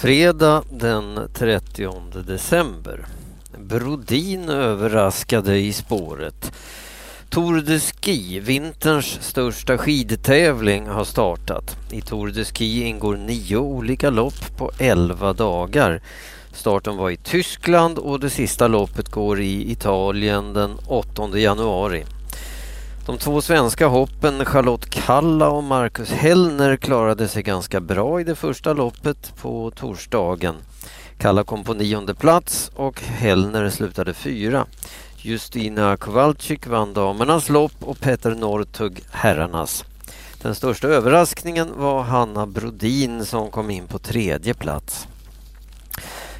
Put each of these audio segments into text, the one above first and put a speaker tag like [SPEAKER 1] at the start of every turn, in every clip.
[SPEAKER 1] Fredag den 30 december. Brodin överraskade i spåret. Tour de Ski, vinterns största skidtävling, har startat. I Tour de Ski ingår nio olika lopp på elva dagar. Starten var i Tyskland och det sista loppet går i Italien den 8 januari. De två svenska hoppen Charlotte Kalla och Marcus Hellner klarade sig ganska bra i det första loppet på torsdagen. Kalla kom på nionde plats och Hellner slutade fyra. Justina Kowalczyk vann damernas lopp och Petter Northug herrarnas. Den största överraskningen var Hanna Brodin som kom in på tredje plats.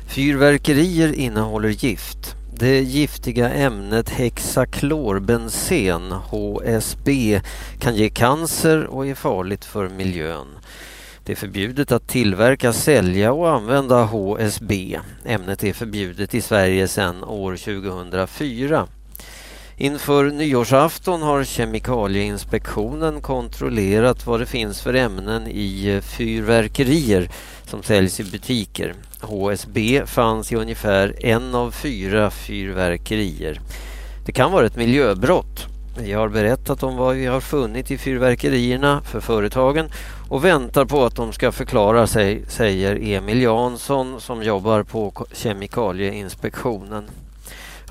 [SPEAKER 1] Fyrverkerier innehåller gift. Det giftiga ämnet hexaklorbensen, HSB, kan ge cancer och är farligt för miljön. Det är förbjudet att tillverka, sälja och använda HSB. Ämnet är förbjudet i Sverige sedan år 2004. Inför nyårsafton har Kemikalieinspektionen kontrollerat vad det finns för ämnen i fyrverkerier som säljs i butiker. HSB fanns i ungefär en av fyra fyrverkerier. Det kan vara ett miljöbrott. Vi har berättat om vad vi har funnit i fyrverkerierna för företagen och väntar på att de ska förklara sig, säger Emil Jansson som jobbar på Kemikalieinspektionen.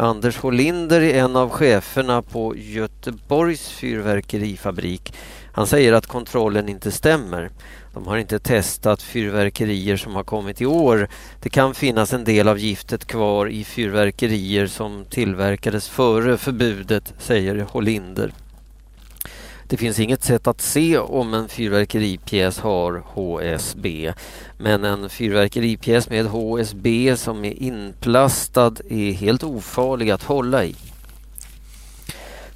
[SPEAKER 1] Anders Holinder är en av cheferna på Göteborgs fyrverkerifabrik. Han säger att kontrollen inte stämmer. De har inte testat fyrverkerier som har kommit i år. Det kan finnas en del av giftet kvar i fyrverkerier som tillverkades före förbudet, säger Holinder. Det finns inget sätt att se om en fyrverkeripjäs har HSB. Men en fyrverkeripjäs med HSB som är inplastad är helt ofarlig att hålla i.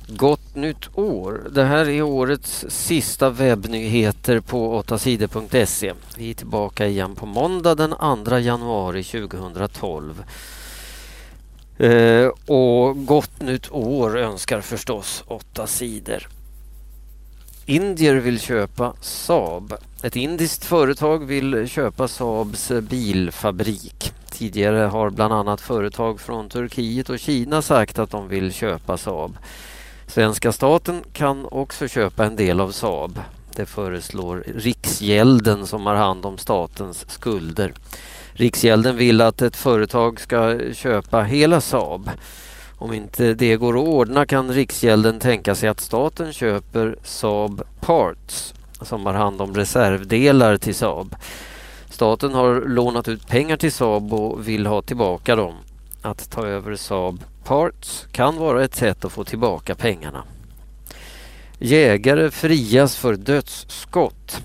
[SPEAKER 1] Gott nytt år! Det här är årets sista webbnyheter på 8sidor.se. Vi är tillbaka igen på måndag den 2 januari 2012. Eh, och gott nytt år önskar förstås 8 sidor. Indier vill köpa Saab. Ett indiskt företag vill köpa Saabs bilfabrik. Tidigare har bland annat företag från Turkiet och Kina sagt att de vill köpa Saab. Svenska staten kan också köpa en del av Saab. Det föreslår Riksgälden som har hand om statens skulder. Riksgälden vill att ett företag ska köpa hela Saab. Om inte det går att ordna kan Riksgälden tänka sig att staten köper Saab Parts som har hand om reservdelar till Saab. Staten har lånat ut pengar till Saab och vill ha tillbaka dem. Att ta över Saab Parts kan vara ett sätt att få tillbaka pengarna. Jägare frias för dödsskott.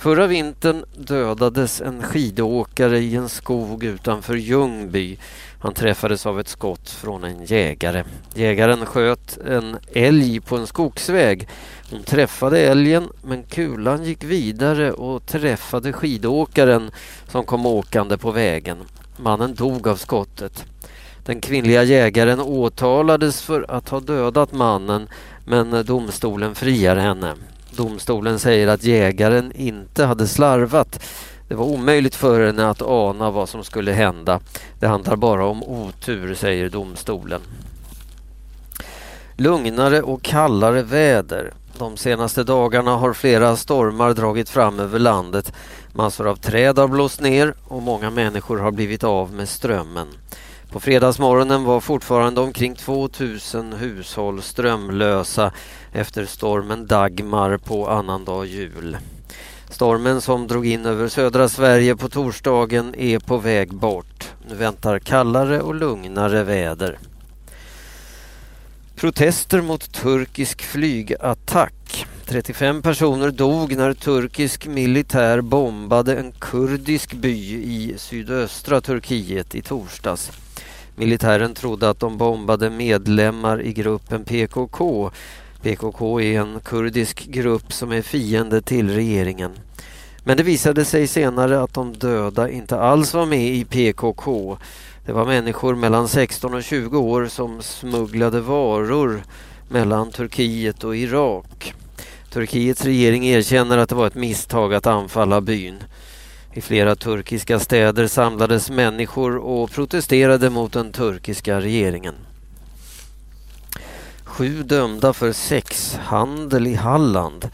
[SPEAKER 1] Förra vintern dödades en skidåkare i en skog utanför Ljungby. Han träffades av ett skott från en jägare. Jägaren sköt en älg på en skogsväg. Hon träffade älgen men kulan gick vidare och träffade skidåkaren som kom åkande på vägen. Mannen dog av skottet. Den kvinnliga jägaren åtalades för att ha dödat mannen men domstolen friar henne. Domstolen säger att jägaren inte hade slarvat. Det var omöjligt för henne att ana vad som skulle hända. Det handlar bara om otur, säger domstolen. Lugnare och kallare väder. De senaste dagarna har flera stormar dragit fram över landet. Massor av träd har blåst ner och många människor har blivit av med strömmen. På fredagsmorgonen var fortfarande omkring 2000 hushåll strömlösa efter stormen Dagmar på annandag jul. Stormen som drog in över södra Sverige på torsdagen är på väg bort. Nu väntar kallare och lugnare väder. Protester mot turkisk flygattack. 35 personer dog när turkisk militär bombade en kurdisk by i sydöstra Turkiet i torsdags. Militären trodde att de bombade medlemmar i gruppen PKK. PKK är en kurdisk grupp som är fiende till regeringen. Men det visade sig senare att de döda inte alls var med i PKK. Det var människor mellan 16 och 20 år som smugglade varor mellan Turkiet och Irak. Turkiets regering erkänner att det var ett misstag att anfalla byn. I flera turkiska städer samlades människor och protesterade mot den turkiska regeringen. Sju dömda för sexhandel i Halland.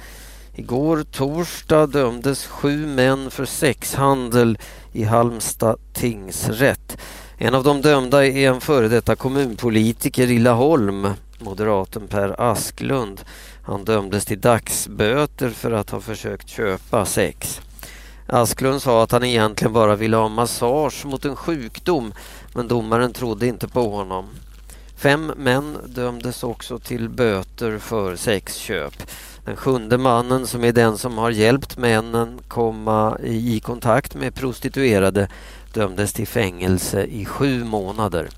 [SPEAKER 1] Igår torsdag dömdes sju män för sexhandel i Halmstad tingsrätt. En av de dömda är en före detta kommunpolitiker i Laholm, moderaten Per Asklund. Han dömdes till dagsböter för att ha försökt köpa sex. Asklund sa att han egentligen bara ville ha massage mot en sjukdom men domaren trodde inte på honom. Fem män dömdes också till böter för sexköp. Den sjunde mannen som är den som har hjälpt männen komma i kontakt med prostituerade dömdes till fängelse i sju månader.